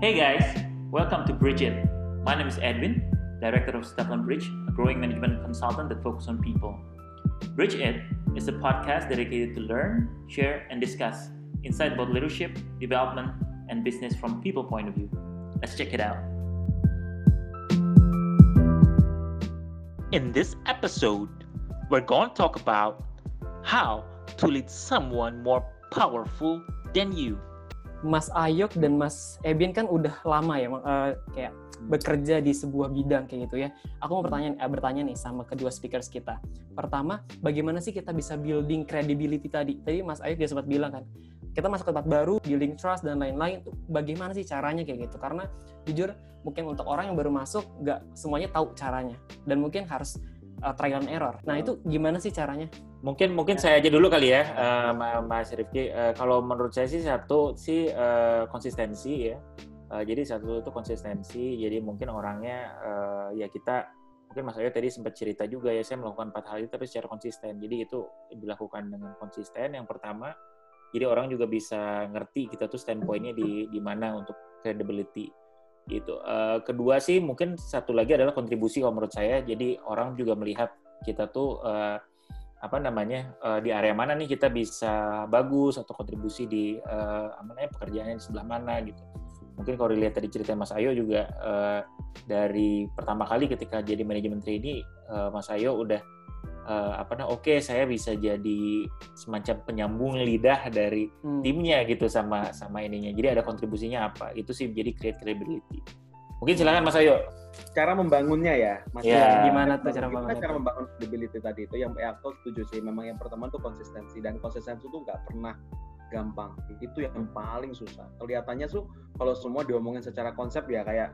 Hey guys, welcome to Bridge It. My name is Edwin, Director of Stefan Bridge, a growing management consultant that focuses on people. Bridge It is a podcast dedicated to learn, share, and discuss insight about leadership, development, and business from people point of view. Let's check it out. In this episode, we're going to talk about how to lead someone more powerful than you. Mas Ayok dan Mas Ebin kan udah lama ya uh, kayak bekerja di sebuah bidang kayak gitu ya. Aku mau bertanya uh, bertanya nih sama kedua speakers kita. Pertama, bagaimana sih kita bisa building credibility tadi? Tadi Mas Ayok dia sempat bilang kan, kita masuk ke tempat baru, building trust dan lain-lain. Bagaimana sih caranya kayak gitu? Karena jujur mungkin untuk orang yang baru masuk nggak semuanya tahu caranya dan mungkin harus uh, trial and error. Nah itu gimana sih caranya? Mungkin mungkin ya. saya aja dulu kali ya, uh, Mas Rifki. Uh, kalau menurut saya sih satu sih uh, konsistensi ya. Uh, jadi satu itu konsistensi. Jadi mungkin orangnya uh, ya kita mungkin Mas Ayo tadi sempat cerita juga ya saya melakukan empat hal itu tapi secara konsisten. Jadi itu dilakukan dengan konsisten. Yang pertama, jadi orang juga bisa ngerti kita tuh standpointnya di di mana untuk credibility gitu. Uh, kedua sih mungkin satu lagi adalah kontribusi kalau menurut saya. Jadi orang juga melihat kita tuh uh, apa namanya uh, di area mana nih kita bisa bagus atau kontribusi di uh, apa namanya pekerjaannya di sebelah mana gitu. Mungkin kalau dilihat tadi cerita Mas Ayo juga uh, dari pertama kali ketika jadi manajemen trainee uh, Mas Ayo udah uh, apa nah oke okay, saya bisa jadi semacam penyambung lidah dari hmm. timnya gitu sama sama ininya jadi ada kontribusinya apa itu sih jadi create credibility mungkin silakan Mas Ayo cara membangunnya ya Mas ya. gimana tuh cara membangun cara membangun credibility tadi itu? Yang ya, aku setuju sih. Memang yang pertama tuh konsistensi. Dan konsistensi itu nggak pernah gampang. Itu yang paling susah. Kelihatannya tuh kalau semua diomongin secara konsep ya kayak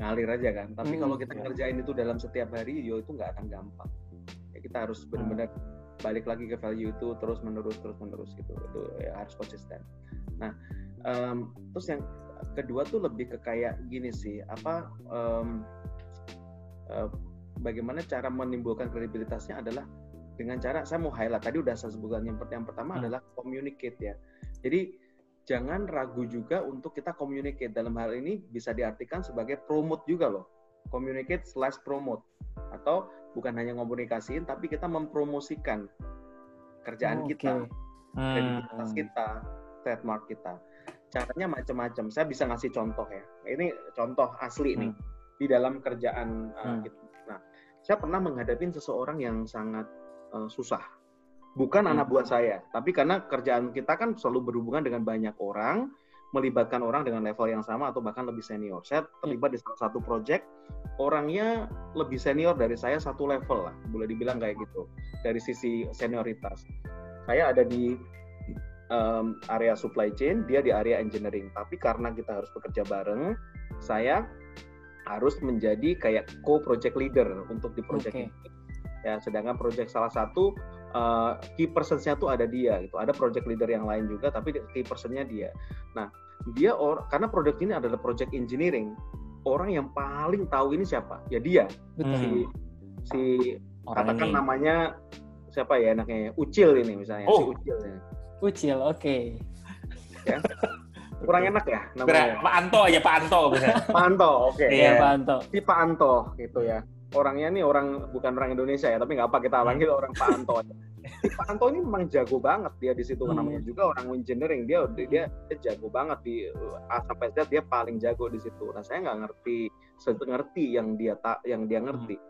ngalir aja kan. Tapi hmm, kalau kita ya. kerjain itu dalam setiap hari yo itu nggak akan gampang. Kita harus benar-benar balik lagi ke value itu terus menerus terus menerus gitu. Itu ya harus konsisten. Nah um, terus yang kedua tuh lebih ke kayak gini sih apa um, uh, bagaimana cara menimbulkan kredibilitasnya adalah dengan cara saya mau highlight tadi udah saya sebutkan yang, yang pertama hmm. adalah communicate ya. Jadi jangan ragu juga untuk kita communicate. Dalam hal ini bisa diartikan sebagai promote juga loh. Communicate slash promote. Atau bukan hanya ngomunikasiin tapi kita mempromosikan kerjaan oh, kita kredibilitas hmm. kita trademark kita caranya macam-macam saya bisa ngasih contoh ya ini contoh asli hmm. nih di dalam kerjaan uh, hmm. gitu. nah saya pernah menghadapi seseorang yang sangat uh, susah bukan hmm. anak buah saya tapi karena kerjaan kita kan selalu berhubungan dengan banyak orang melibatkan orang dengan level yang sama atau bahkan lebih senior. Saya terlibat di salah satu project, orangnya lebih senior dari saya satu level lah, boleh dibilang kayak gitu dari sisi senioritas. Saya ada di um, area supply chain, dia di area engineering. Tapi karena kita harus bekerja bareng, saya harus menjadi kayak co-project leader untuk di project okay. ini. Ya, sedangkan project salah satu uh, key personsnya tuh ada dia gitu. Ada project leader yang lain juga, tapi key personnya dia. Nah, dia or karena project ini adalah project engineering, orang yang paling tahu ini siapa? Ya dia. Betul. Si si orang katakan ini. namanya siapa ya enaknya? Ucil ini misalnya. Oh. Si Ucil. Ya. Ucil, oke. Okay. Ya. Kurang enak ya namanya. Pak Anto aja Pak Anto bisa. Pak Anto, oke. Okay. Iya, Pak Anto. Si Pak Anto gitu ya orangnya nih orang bukan orang Indonesia ya, tapi nggak apa kita panggil hmm. orang Pak Anto. Pak Anto ini memang jago banget dia di situ hmm. namanya juga orang engineering dia dia dia jago banget di A sampai Z dia paling jago di situ. Nah saya nggak ngerti ngerti yang dia tak yang dia ngerti. Hmm.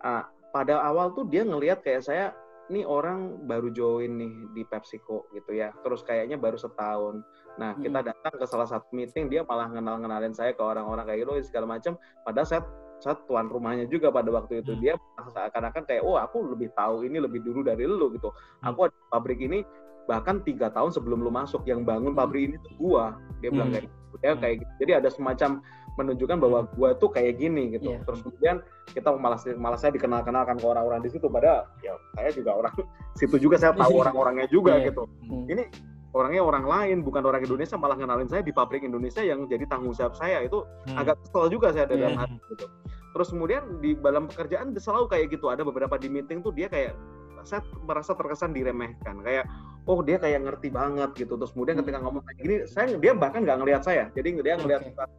Ah, pada awal tuh dia ngelihat kayak saya ini orang baru join nih di PepsiCo gitu ya. Terus kayaknya baru setahun. Nah, kita hmm. datang ke salah satu meeting, dia malah kenal-kenalin saya ke orang-orang kayak gitu segala macam. Padahal saya saya tuan rumahnya juga pada waktu itu hmm. dia seakan-akan kayak oh aku lebih tahu ini lebih dulu dari lu gitu hmm. aku ada pabrik ini bahkan tiga tahun sebelum lu masuk yang bangun hmm. pabrik ini tuh gua dia bilang kayak gitu dia kayak gitu. jadi ada semacam menunjukkan bahwa gua tuh kayak gini gitu. Yeah. terus kemudian kita malas malas saya dikenal-kenalkan ke orang-orang di situ. Pada ya saya juga orang situ juga saya tahu orang-orangnya juga yeah. gitu. Ini orangnya orang lain bukan orang Indonesia malah kenalin saya di pabrik Indonesia yang jadi tanggung jawab saya. Itu hmm. agak kesel juga saya dalam yeah. hati gitu terus kemudian di dalam pekerjaan selalu kayak gitu. Ada beberapa di meeting tuh dia kayak saya merasa terkesan diremehkan. Kayak oh dia kayak ngerti banget gitu terus kemudian Hmm. ketika ngomong kayak gini saya dia bahkan nggak ngelihat saya jadi dia ngelihat sesuatu,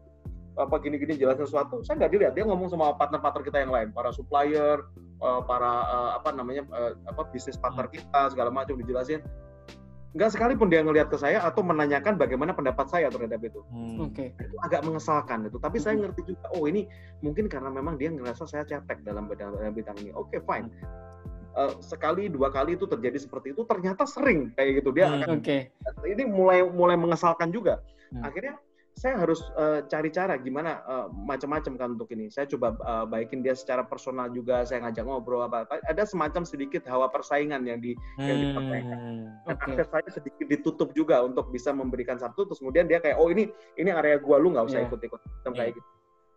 apa gini-gini jelasin sesuatu saya nggak dilihat dia ngomong sama partner-partner kita yang lain para supplier eh, para eh, apa namanya eh, apa bisnis partner Hmm. kita segala macam dijelasin nggak sekalipun dia ngelihat ke saya atau menanyakan bagaimana pendapat saya terhadap itu Hmm. Oke. itu agak mengesalkan itu tapi saya Mhm. ngerti juga oh ini mungkin karena memang dia ngerasa saya cetek dalam bidang, dalam bidang ini oke fine Eh, sekali dua kali itu terjadi seperti itu ternyata sering kayak gitu dia Hmm. akan Oke. ini mulai mulai mengesalkan juga Hmm. akhirnya saya harus eh, cari cara gimana eh, macam-macam kan untuk ini saya coba eh, baikin dia secara personal juga saya ngajak ngobrol apa apa ada semacam sedikit hawa persaingan yang di yang dipertanyakan Hmm. dan Oke. akses saya sedikit ditutup juga untuk bisa memberikan satu terus kemudian dia kayak oh ini ini area gua lu nggak usah Iya. ikut-ikut Iya. kayak gitu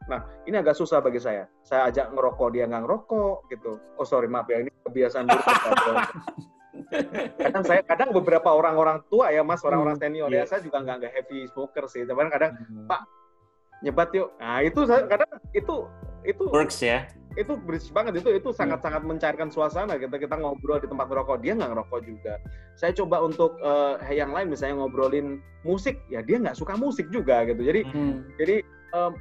nah ini agak susah bagi saya. Saya ajak ngerokok dia nggak ngerokok gitu. Oh sorry maaf ya ini kebiasaan buruk kadang saya kadang beberapa orang-orang tua ya mas orang-orang senior ya Iya. saya juga nggak nggak heavy smoker sih. Cuman kadang Hmm. Pak, nyebat yuk. Nah itu saya kadang itu itu works ya. itu berisik banget. Itu itu sangat-sangat mencairkan suasana. Kita kita ngobrol di tempat ngerokok dia nggak ngerokok juga. Saya coba untuk eh, yang lain misalnya ngobrolin musik ya dia nggak suka musik juga gitu. Jadi Hmm. jadi em,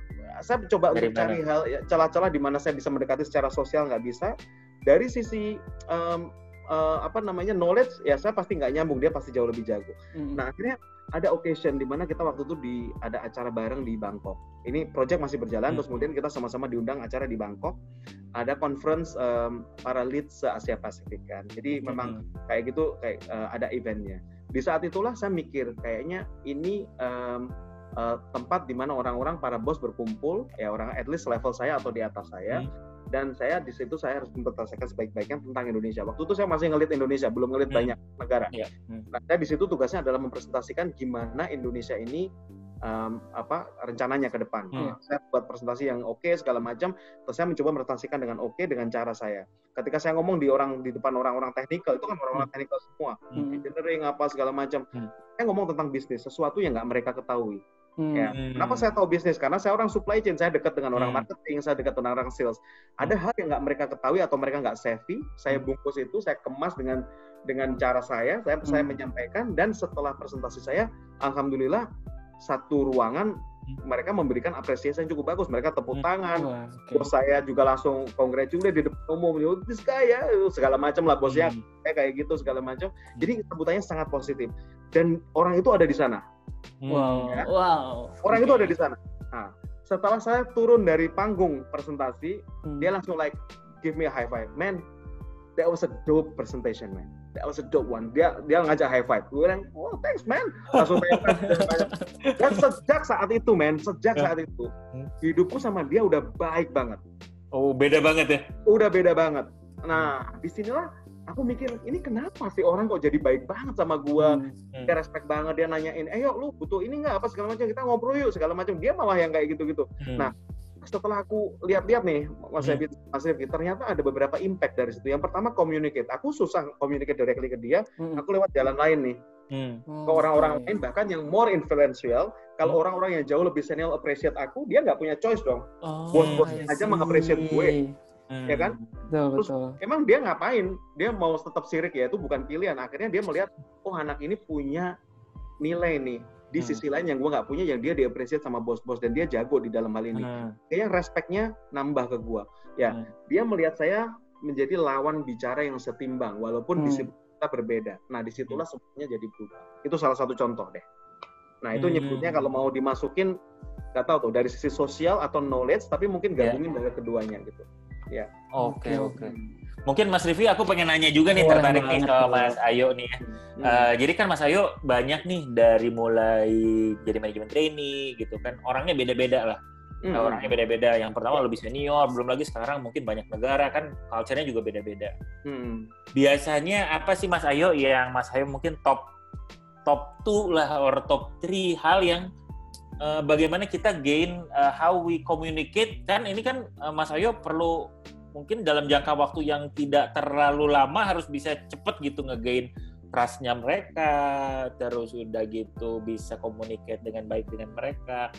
saya coba Dari untuk cari hal ya, celah-celah di mana saya bisa mendekati secara sosial nggak bisa dari sisi em, eh, apa namanya knowledge ya saya pasti nggak nyambung dia pasti jauh lebih jago Hmm. Nah akhirnya ada occasion di mana kita waktu itu di ada acara bareng di Bangkok. Ini project masih berjalan, Hmm. terus kemudian kita sama-sama diundang acara di Bangkok. Ada conference em, para lead se Asia Pasifik kan. Jadi Hmm. memang kayak gitu kayak eh, ada eventnya. Di saat itulah saya mikir kayaknya ini em, eh, tempat di mana orang-orang para bos berkumpul, ya orang at least level saya atau di atas saya. Hmm. Dan saya di situ saya harus mempresentasikan sebaik-baiknya tentang Indonesia. Waktu itu saya masih ngelit Indonesia, belum ngelit Hmm. banyak negara. Iya. Hmm. Nah, saya di situ tugasnya adalah mempresentasikan gimana Indonesia ini em, apa rencananya ke depan. Hmm. Saya buat presentasi yang oke segala macam, terus saya mencoba mempresentasikan dengan oke dengan cara saya. Ketika saya ngomong di orang di depan orang-orang teknikal itu kan orang-orang teknikal semua, Hmm. engineering apa segala macam. Hmm. Saya ngomong tentang bisnis, sesuatu yang nggak mereka ketahui. Hmm. Ya. Hmm. Kenapa saya tahu bisnis? Karena saya orang supply chain, saya dekat dengan orang Hmm. marketing, saya dekat dengan orang sales. Ada hal yang nggak mereka ketahui atau mereka nggak savvy, saya Hmm. bungkus itu, saya kemas dengan dengan cara saya, saya saya Hmm. menyampaikan dan setelah presentasi saya, alhamdulillah satu ruangan Hmm. mereka memberikan apresiasi yang cukup bagus. Mereka tepuk Hmm. tangan, Wah, oke. bos saya juga langsung congratulate di depan umum, "Oh, this guy ya, segala macam lah bosnya Hmm. kayak kayak gitu segala macam. Jadi sebutannya sangat positif dan orang itu ada di sana. Wow. Ya. Wow. Orang itu ada di sana. Nah, setelah saya turun dari panggung presentasi, Hmm. dia langsung like give me a high five, man. That was a dope presentation, man. That was a dope one. Dia dia ngajak high five. Gue bilang, oh thanks, man. Langsung high five. Dan sejak saat itu, man, sejak Ya. saat itu, hidupku sama dia udah baik banget. Oh, beda banget ya. Udah beda banget. Nah, di sinilah aku mikir, ini kenapa sih orang kok jadi baik banget sama gua? Hmm. Dia respect banget, dia nanyain, eh yuk lu butuh ini nggak apa segala macam, kita ngobrol yuk segala macam. Dia malah yang kayak gitu-gitu. Hmm. Nah, setelah aku lihat-lihat nih, Mas Hmm. Rifki, Mas Rifki, ternyata ada beberapa impact dari situ. Yang pertama communicate. Aku susah communicate directly ke dia. Hmm. Aku lewat jalan lain nih Hmm. ke orang-orang lain, bahkan yang more influential. Kalau Hmm. orang-orang yang jauh lebih senior appreciate aku, dia nggak punya choice dong. Oh, Bos-bos I aja see. meng-appreciate gue. Hmm. Ya kan? Betul, Terus- betul. Emang dia ngapain? Dia mau tetap sirik ya itu bukan pilihan. Akhirnya dia melihat, oh anak ini punya nilai nih di Hmm. sisi lain yang gue nggak punya, yang dia diapresiasi sama bos-bos dan dia jago di dalam hal ini. Hmm. kayaknya respectnya nambah ke gua. Ya, Hmm. dia melihat saya menjadi lawan bicara yang setimbang, walaupun Hmm. disiplin kita berbeda. Nah, di situlah semuanya jadi berubah. Itu salah satu contoh deh. Nah, itu Hmm. nyebutnya kalau mau dimasukin, nggak tahu tuh dari sisi sosial atau knowledge, tapi mungkin Ya. gabungin dari keduanya gitu. Oke, oke. Mungkin Mas Rivi aku pengen nanya juga nih Boleh tertarik nih boleh. Mas Ayo nih ya. Hmm. Eh, jadi kan Mas Ayo banyak nih dari mulai jadi manajemen trainee gitu kan. Orangnya beda-beda lah. Hmm. Orangnya beda-beda. Yang pertama lebih senior, belum lagi sekarang mungkin banyak negara kan culture-nya juga beda-beda. Hmm. Biasanya apa sih Mas Ayo yang Mas Ayo mungkin top top 2 lah or top 3 hal yang eh, bagaimana kita gain eh, how we communicate kan ini kan eh, Mas Ayo perlu mungkin dalam jangka waktu yang tidak terlalu lama harus bisa cepet gitu ngegain trustnya mereka terus udah gitu bisa communicate dengan baik dengan mereka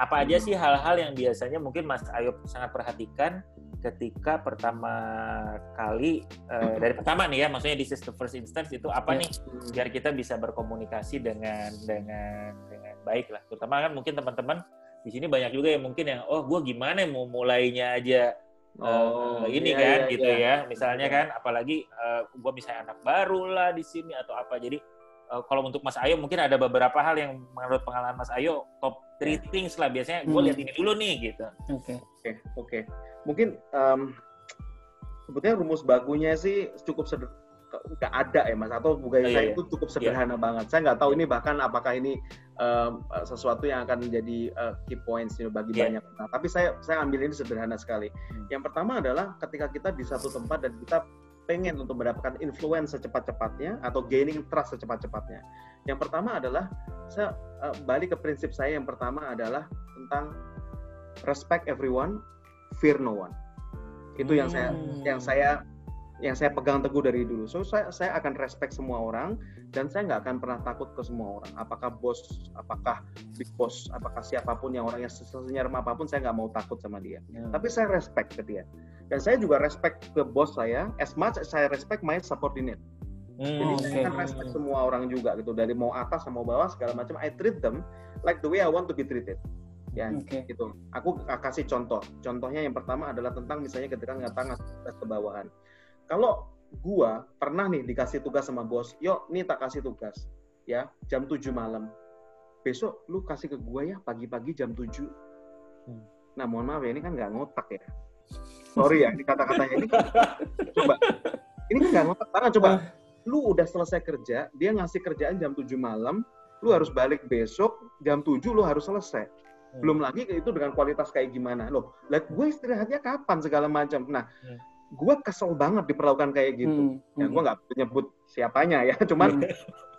apa aja Hmm. sih hal-hal yang biasanya mungkin Mas Ayo sangat perhatikan ketika pertama kali uh, dari pertama nih ya maksudnya this is the first instance itu apa Ya. nih biar kita bisa berkomunikasi dengan dengan baik lah terutama kan mungkin teman-teman di sini banyak juga yang mungkin yang oh gue gimana mau mulainya aja Oh, Eh, ini iya, kan iya, gitu iya. ya misalnya Iya. kan apalagi gue misalnya anak baru lah di sini atau apa jadi eh, kalau untuk Mas Ayo mungkin ada beberapa hal yang menurut pengalaman Mas Ayo top three things lah biasanya gue Hmm. lihat ini dulu nih gitu Oke. Oke, oke. Mungkin em, sebetulnya rumus bakunya sih cukup seder nggak ada ya mas atau budaya Oh, iya, saya iya. itu cukup sederhana banget. Saya nggak tahu ini bahkan apakah ini em, sesuatu yang akan menjadi eh, key points you know, bagi Iya. banyak orang. Tapi saya saya ambil ini sederhana sekali. Hmm. Yang pertama adalah ketika kita di satu tempat dan kita pengen untuk mendapatkan influence secepat-cepatnya atau gaining trust secepat-cepatnya. Yang pertama adalah saya eh, balik ke prinsip saya yang pertama adalah tentang respect everyone, fear no one. Itu yang saya Hmm. yang saya yang saya pegang teguh dari dulu. So saya saya akan respect semua orang dan saya nggak akan pernah takut ke semua orang. Apakah bos, apakah big boss, apakah siapa pun yang orangnya senyarem apa pun saya nggak mau takut sama dia. Tapi saya respect ke dia. Dan saya juga respect ke bos saya as much as saya respect my subordinate. Jadi Hmm, saya akan respect semua orang juga gitu. Dari mau atas sama bawah segala macam I treat them like the way I want to be treated. Ya, Oke. gitu. Aku kasih contoh. Contohnya yang pertama adalah tentang misalnya ketika ngasih tugas ke bawahan. Kalau gua pernah nih dikasih tugas sama bos, yuk nih tak kasih tugas. Ya, jam 7 malam. Besok lu kasih ke gua ya pagi-pagi jam 7. Hmm. Nah, mohon maaf ya, ini kan nggak ngotak ya. Sorry ya, ini kata-katanya ini. Coba. Ini kan nggak ngotak banget, coba. Lu udah selesai kerja, dia ngasih kerjaan jam 7 malam, lu harus balik besok jam 7 lu harus selesai Hmm. belum lagi itu dengan kualitas kayak gimana loh lah gue istirahatnya kapan segala macam nah Hmm. Gue kesel banget diperlakukan kayak gitu Hmm, ya hmm. gue nggak nyebut siapanya ya cuman Hmm.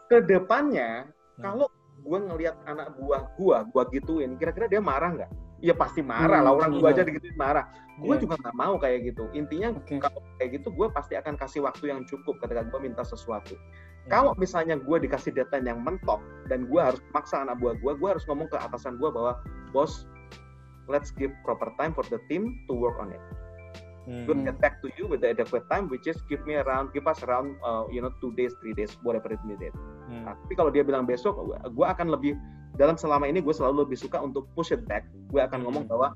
ke depannya Hmm. kalau gue ngelihat anak buah gue gue gituin kira-kira dia marah nggak ya pasti marah lah Hmm, orang gue iya. aja digituin marah gue Iya. juga nggak mau kayak gitu intinya Oke. kalau kayak gitu gue pasti akan kasih waktu yang cukup ketika gue minta sesuatu Hmm. kalau misalnya gue dikasih deadline yang mentok dan gue harus maksa anak buah gue, gue harus ngomong ke atasan gue bahwa bos, let's give proper time for the team to work on it. Hmm. We'll get back to you with the adequate time, which is give me around, give us around, uh, you know, two days, three days, whatever it needed. Hmm. Nah, tapi kalau dia bilang besok, gue akan lebih dalam selama ini gue selalu lebih suka untuk push it back. Gue akan ngomong Hmm. bahwa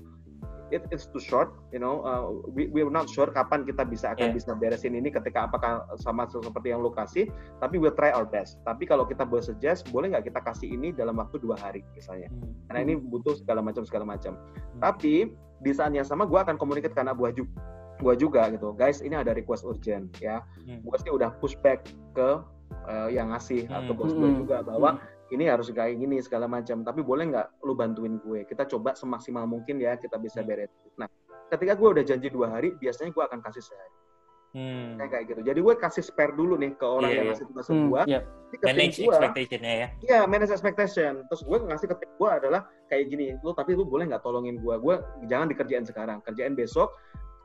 it is too short, you know, uh, we we're not sure kapan kita bisa akan Yeah. bisa beresin ini ketika apakah sama seperti yang lo kasih, tapi we'll try our best. Tapi kalau kita boleh suggest, boleh nggak kita kasih ini dalam waktu dua hari misalnya, Hmm. karena ini butuh segala macam segala macam. Tapi di saat yang sama gue akan komunikasi ke anak buah juga, gua juga gitu, guys, ini ada request urgent ya, Hmm. gue sih udah push back ke uh, yang ngasih atau Hmm. bos gue Hmm. juga bahwa ini harus kayak gini segala macam tapi boleh nggak lu bantuin gue kita coba semaksimal mungkin ya kita bisa Hmm. beres nah ketika gue udah janji dua hari biasanya gue akan kasih sehari Hmm. kayak kayak gitu jadi gue kasih spare dulu nih ke orang Iya, yang iya. ngasih tugas ke Hmm, gue iya. Tim Manage gue expectation-nya ya. Iya, manage expectation. Terus gue ngasih ke tim gue adalah kayak gini, lu tapi lu boleh nggak tolongin gue? Gue jangan dikerjain sekarang, kerjain besok.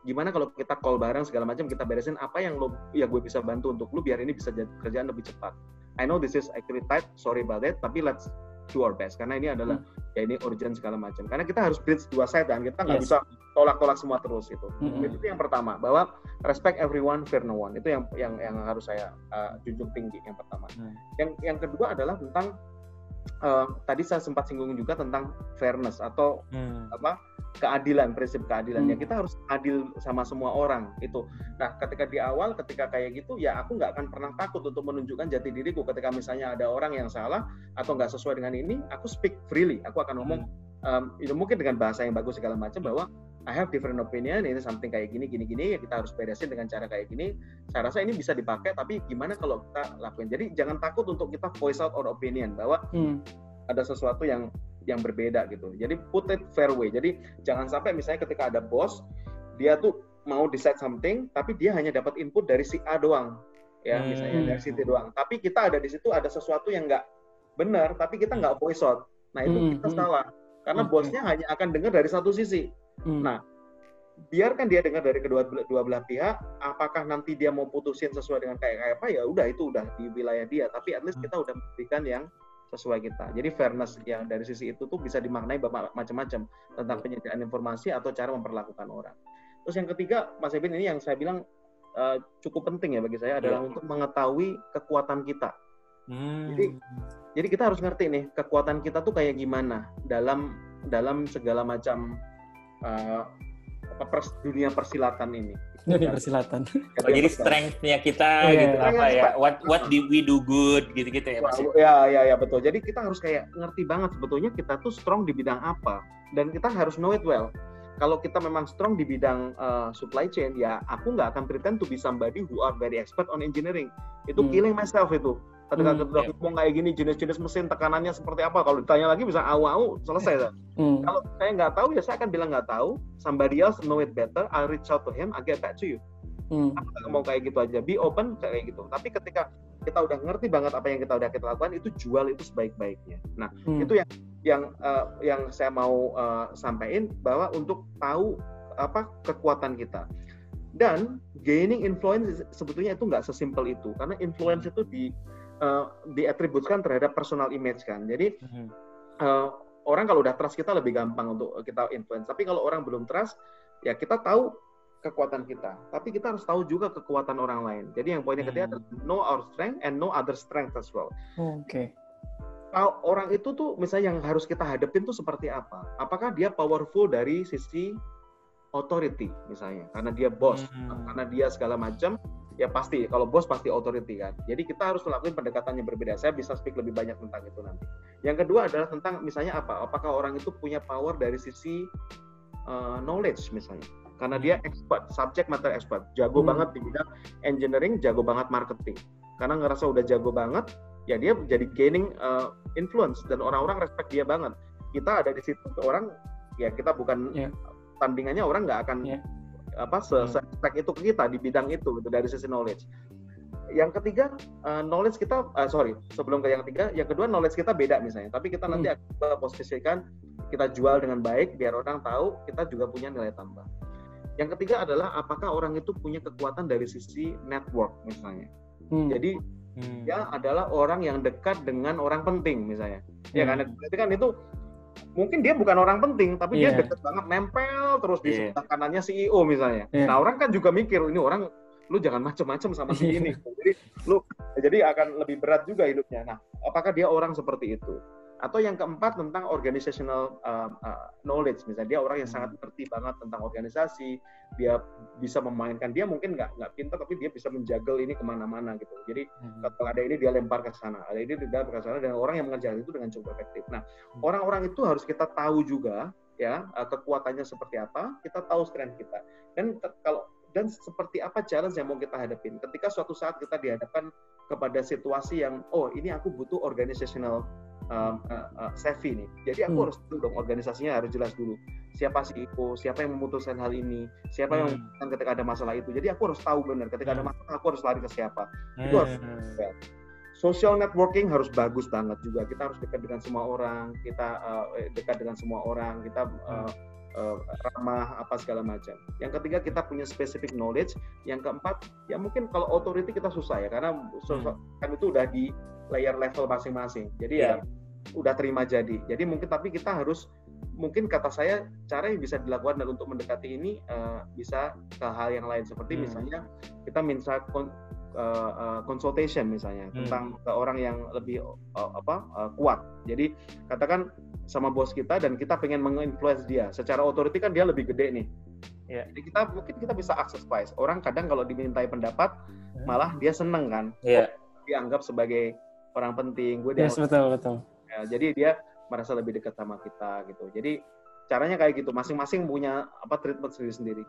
Gimana kalau kita call bareng segala macam kita beresin apa yang lo ya gue bisa bantu untuk lu biar ini bisa jadi kerjaan lebih cepat. I know this is actually tight, sorry about that, tapi let's do our best karena ini adalah ya ini urgent segala macam. Karena kita harus bridge dua side dan kita nggak Yes. bisa tolak-tolak semua terus itu. Mm-mm. Itu yang pertama, bahwa respect everyone, fear no one. Itu yang yang yang harus saya uh, junjung tinggi yang pertama. Hmm. Yang yang kedua adalah tentang uh, tadi saya sempat singgung juga tentang fairness atau Hmm. apa keadilan, prinsip keadilan. Hmm. Ya kita harus adil sama semua orang itu. Nah, ketika di awal ketika kayak gitu ya aku nggak akan pernah takut untuk menunjukkan jati diriku ketika misalnya ada orang yang salah atau nggak sesuai dengan ini, aku speak freely. Aku akan ngomong um, itu mungkin dengan bahasa yang bagus segala macam bahwa I have different opinion ini something kayak gini gini gini ya kita harus beresin dengan cara kayak gini saya rasa ini bisa dipakai tapi gimana kalau kita lakuin jadi jangan takut untuk kita voice out our opinion bahwa Hmm. ada sesuatu yang yang berbeda gitu jadi put it fair way jadi jangan sampai misalnya ketika ada bos dia tuh mau decide something tapi dia hanya dapat input dari si A doang ya Hmm. misalnya dari si T doang tapi kita ada di situ ada sesuatu yang nggak benar tapi kita nggak voice out nah itu Hmm, kita hmm. salah karena Oke. bosnya hanya akan dengar dari satu sisi Hmm. Nah, biarkan dia dengar dari kedua dua belah pihak. Apakah nanti dia mau putusin sesuai dengan kayak kayak apa ya udah itu udah di wilayah dia. Tapi at least kita udah memberikan yang sesuai kita. Jadi fairness yang dari sisi itu tuh bisa dimaknai macam-macam tentang penyediaan informasi atau cara memperlakukan orang. Terus yang ketiga, Mas Ebin ini yang saya bilang uh, cukup penting ya bagi saya adalah yeah. untuk mengetahui kekuatan kita. Hmm. Jadi jadi kita harus ngerti nih kekuatan kita tuh kayak gimana dalam dalam segala macam uh, pers, dunia persilatan ini. Dunia persilatan. Oh, jadi strength-nya kita yeah. gitu apa ya? What what did we do good gitu-gitu ya Mas? Ya ya ya betul. Jadi kita harus kayak ngerti banget sebetulnya kita tuh strong di bidang apa dan kita harus know it well. Kalau kita memang strong di bidang uh, supply chain, ya aku nggak akan pretend to be somebody who are very expert on engineering. Itu hmm. killing myself itu ketika hmm, kita yeah. kayak gini jenis-jenis mesin tekanannya seperti apa? Kalau ditanya lagi bisa au-au selesai hmm. kalau saya nggak tahu ya saya akan bilang nggak tahu. Somebody else know it better I reach out to him I get back to you. Hmm. aku mau kayak gitu aja. Be open kayak gitu. Tapi ketika kita udah ngerti banget apa yang kita udah kita lakukan itu jual itu sebaik-baiknya. Nah hmm. itu yang yang uh, yang saya mau uh, sampaikan bahwa untuk tahu apa kekuatan kita. Dan gaining influence sebetulnya itu nggak sesimpel itu. Karena influence itu di uh, diatributkan terhadap personal image kan. Jadi uh, orang kalau udah trust kita lebih gampang untuk kita influence. Tapi kalau orang belum trust, ya kita tahu kekuatan kita. Tapi kita harus tahu juga kekuatan orang lain. Jadi yang poinnya ketiga adalah hmm. know our strength and know other strength as well. Oke. Okay. Orang itu tuh misalnya yang harus kita hadapin tuh seperti apa? Apakah dia powerful dari sisi authority misalnya karena dia bos, hmm. karena dia segala macam ya pasti kalau bos pasti authority kan. Jadi kita harus melakukan pendekatan yang berbeda. Saya bisa speak lebih banyak tentang itu nanti. Yang kedua adalah tentang misalnya apa? Apakah orang itu punya power dari sisi uh, knowledge misalnya? Karena dia expert, subject matter expert, jago hmm. banget di bidang engineering, jago banget marketing. Karena ngerasa udah jago banget, ya dia jadi gaining uh, influence dan orang-orang respect dia banget. Kita ada di situ orang ya kita bukan yeah. tandingannya orang nggak akan yeah apa se hmm. itu ke kita di bidang itu gitu dari sisi knowledge. Yang ketiga uh, knowledge kita uh, sorry sebelum ke yang ketiga yang kedua knowledge kita beda misalnya tapi kita nanti hmm. akan posisikan kita jual dengan baik biar orang tahu kita juga punya nilai tambah. Yang ketiga adalah apakah orang itu punya kekuatan dari sisi network misalnya. Hmm. Jadi hmm. dia adalah orang yang dekat dengan orang penting misalnya. Ya hmm. Ya karena berarti kan itu mungkin dia bukan orang penting tapi yeah. dia iya. deket banget nempel terus di yeah. sebelah kanannya CEO misalnya. Yeah. Nah orang kan juga mikir ini orang lu jangan macem-macem sama si ini. jadi lu jadi akan lebih berat juga hidupnya. Nah apakah dia orang seperti itu? Atau yang keempat tentang organizational uh, uh, knowledge, misalnya dia orang yang sangat ngerti banget tentang organisasi, dia bisa memainkan, dia mungkin nggak nggak pintar tapi dia bisa menjagal ini ke mana-mana gitu. Jadi hmm. kalau ada ini dia lempar ke sana, ada ini dia lempar ke sana, dan orang yang mengerjakan itu dengan cukup efektif. Nah hmm. orang-orang itu harus kita tahu juga ya uh, kekuatannya seperti apa, kita tahu strength kita. Dan kalau dan seperti apa challenge yang mau kita hadapin ketika suatu saat kita dihadapkan kepada situasi yang oh ini aku butuh organizational um, uh, uh, savvy nih. Jadi aku hmm. harus dulu dong organisasinya harus jelas dulu. Siapa CEO, siapa yang memutuskan hal ini, siapa hmm. yang memutuskan ketika ada masalah itu. Jadi aku harus tahu benar ketika hmm. ada masalah aku harus lari ke siapa. Hmm. Itu harus ya. Social networking harus bagus banget juga. Kita harus dekat dengan semua orang, kita uh, dekat dengan semua orang, kita uh, uh, ramah apa segala macam. Yang ketiga kita punya specific knowledge. Yang keempat ya mungkin kalau authority kita susah ya karena hmm. kan itu udah di layer level masing-masing. Jadi yeah. ya iya. udah terima jadi. Jadi mungkin tapi kita harus mungkin kata saya cara yang bisa dilakukan dan untuk mendekati ini uh, bisa ke hal yang lain seperti hmm. misalnya kita minta uh, uh, consultation misalnya hmm. tentang ke orang yang lebih uh, apa uh, kuat. Jadi katakan sama bos kita dan kita pengen menginfluence dia. Secara otoriti kan dia lebih gede nih. Ya. Jadi kita mungkin kita bisa akses price. Orang kadang kalau dimintai pendapat hmm. malah dia seneng kan. Yeah. Dianggap sebagai orang penting gue yes, betul betul ya, jadi dia merasa lebih dekat sama kita gitu jadi caranya kayak gitu masing-masing punya apa treatment sendiri-sendiri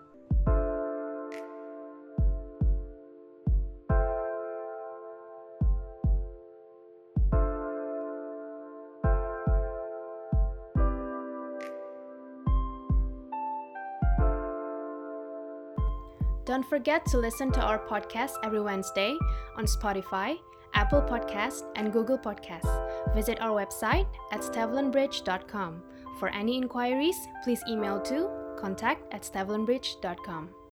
Don't forget to listen to our podcast every Wednesday on Spotify, Apple Podcasts, and Google Podcasts. Visit our website at stevlinbridge.com. For any inquiries, please email to contact at stevlinbridge.com.